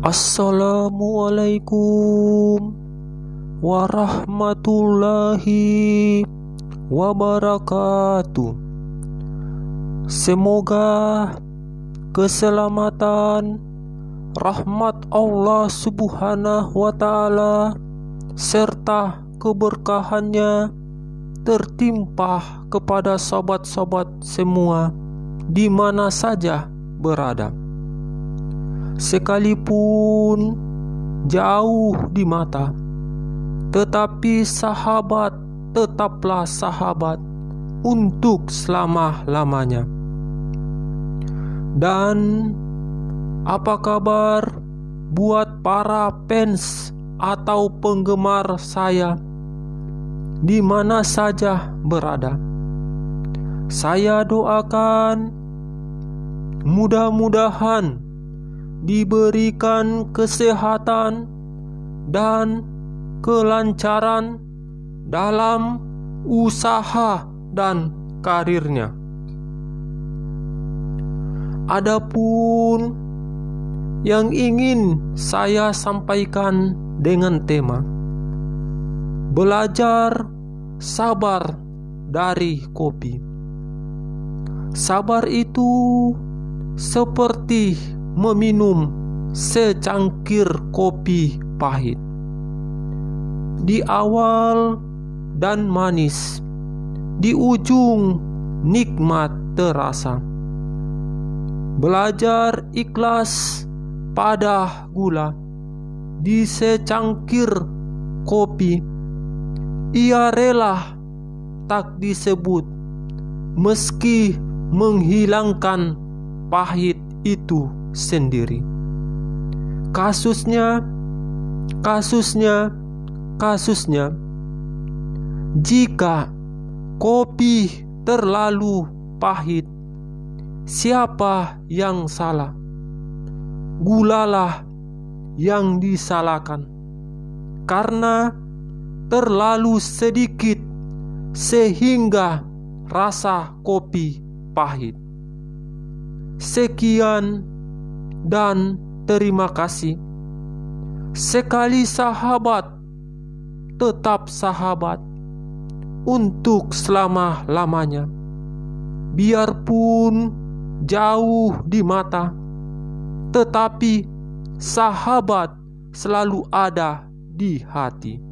Assalamualaikum warahmatullahi wabarakatuh. Semoga keselamatan, rahmat Allah Subhanahu wa Ta'ala, serta keberkahannya tertimpa kepada sobat-sobat semua di mana saja berada sekalipun jauh di mata, tetapi sahabat tetaplah sahabat untuk selama-lamanya. Dan apa kabar buat para fans atau penggemar saya di mana saja berada? Saya doakan mudah-mudahan diberikan kesehatan dan kelancaran dalam usaha dan karirnya. Adapun yang ingin saya sampaikan dengan tema belajar sabar dari kopi. Sabar itu seperti meminum secangkir kopi pahit. Di awal dan manis, di ujung nikmat terasa. Belajar ikhlas pada gula di secangkir kopi. Ia rela tak disebut meski menghilangkan pahit itu sendiri. Kasusnya, kasusnya, kasusnya, jika kopi terlalu pahit, siapa yang salah? Gulalah yang disalahkan, karena terlalu sedikit sehingga rasa kopi pahit. Sekian dan terima kasih. Sekali sahabat, tetap sahabat untuk selama-lamanya. Biarpun jauh di mata, tetapi sahabat selalu ada di hati.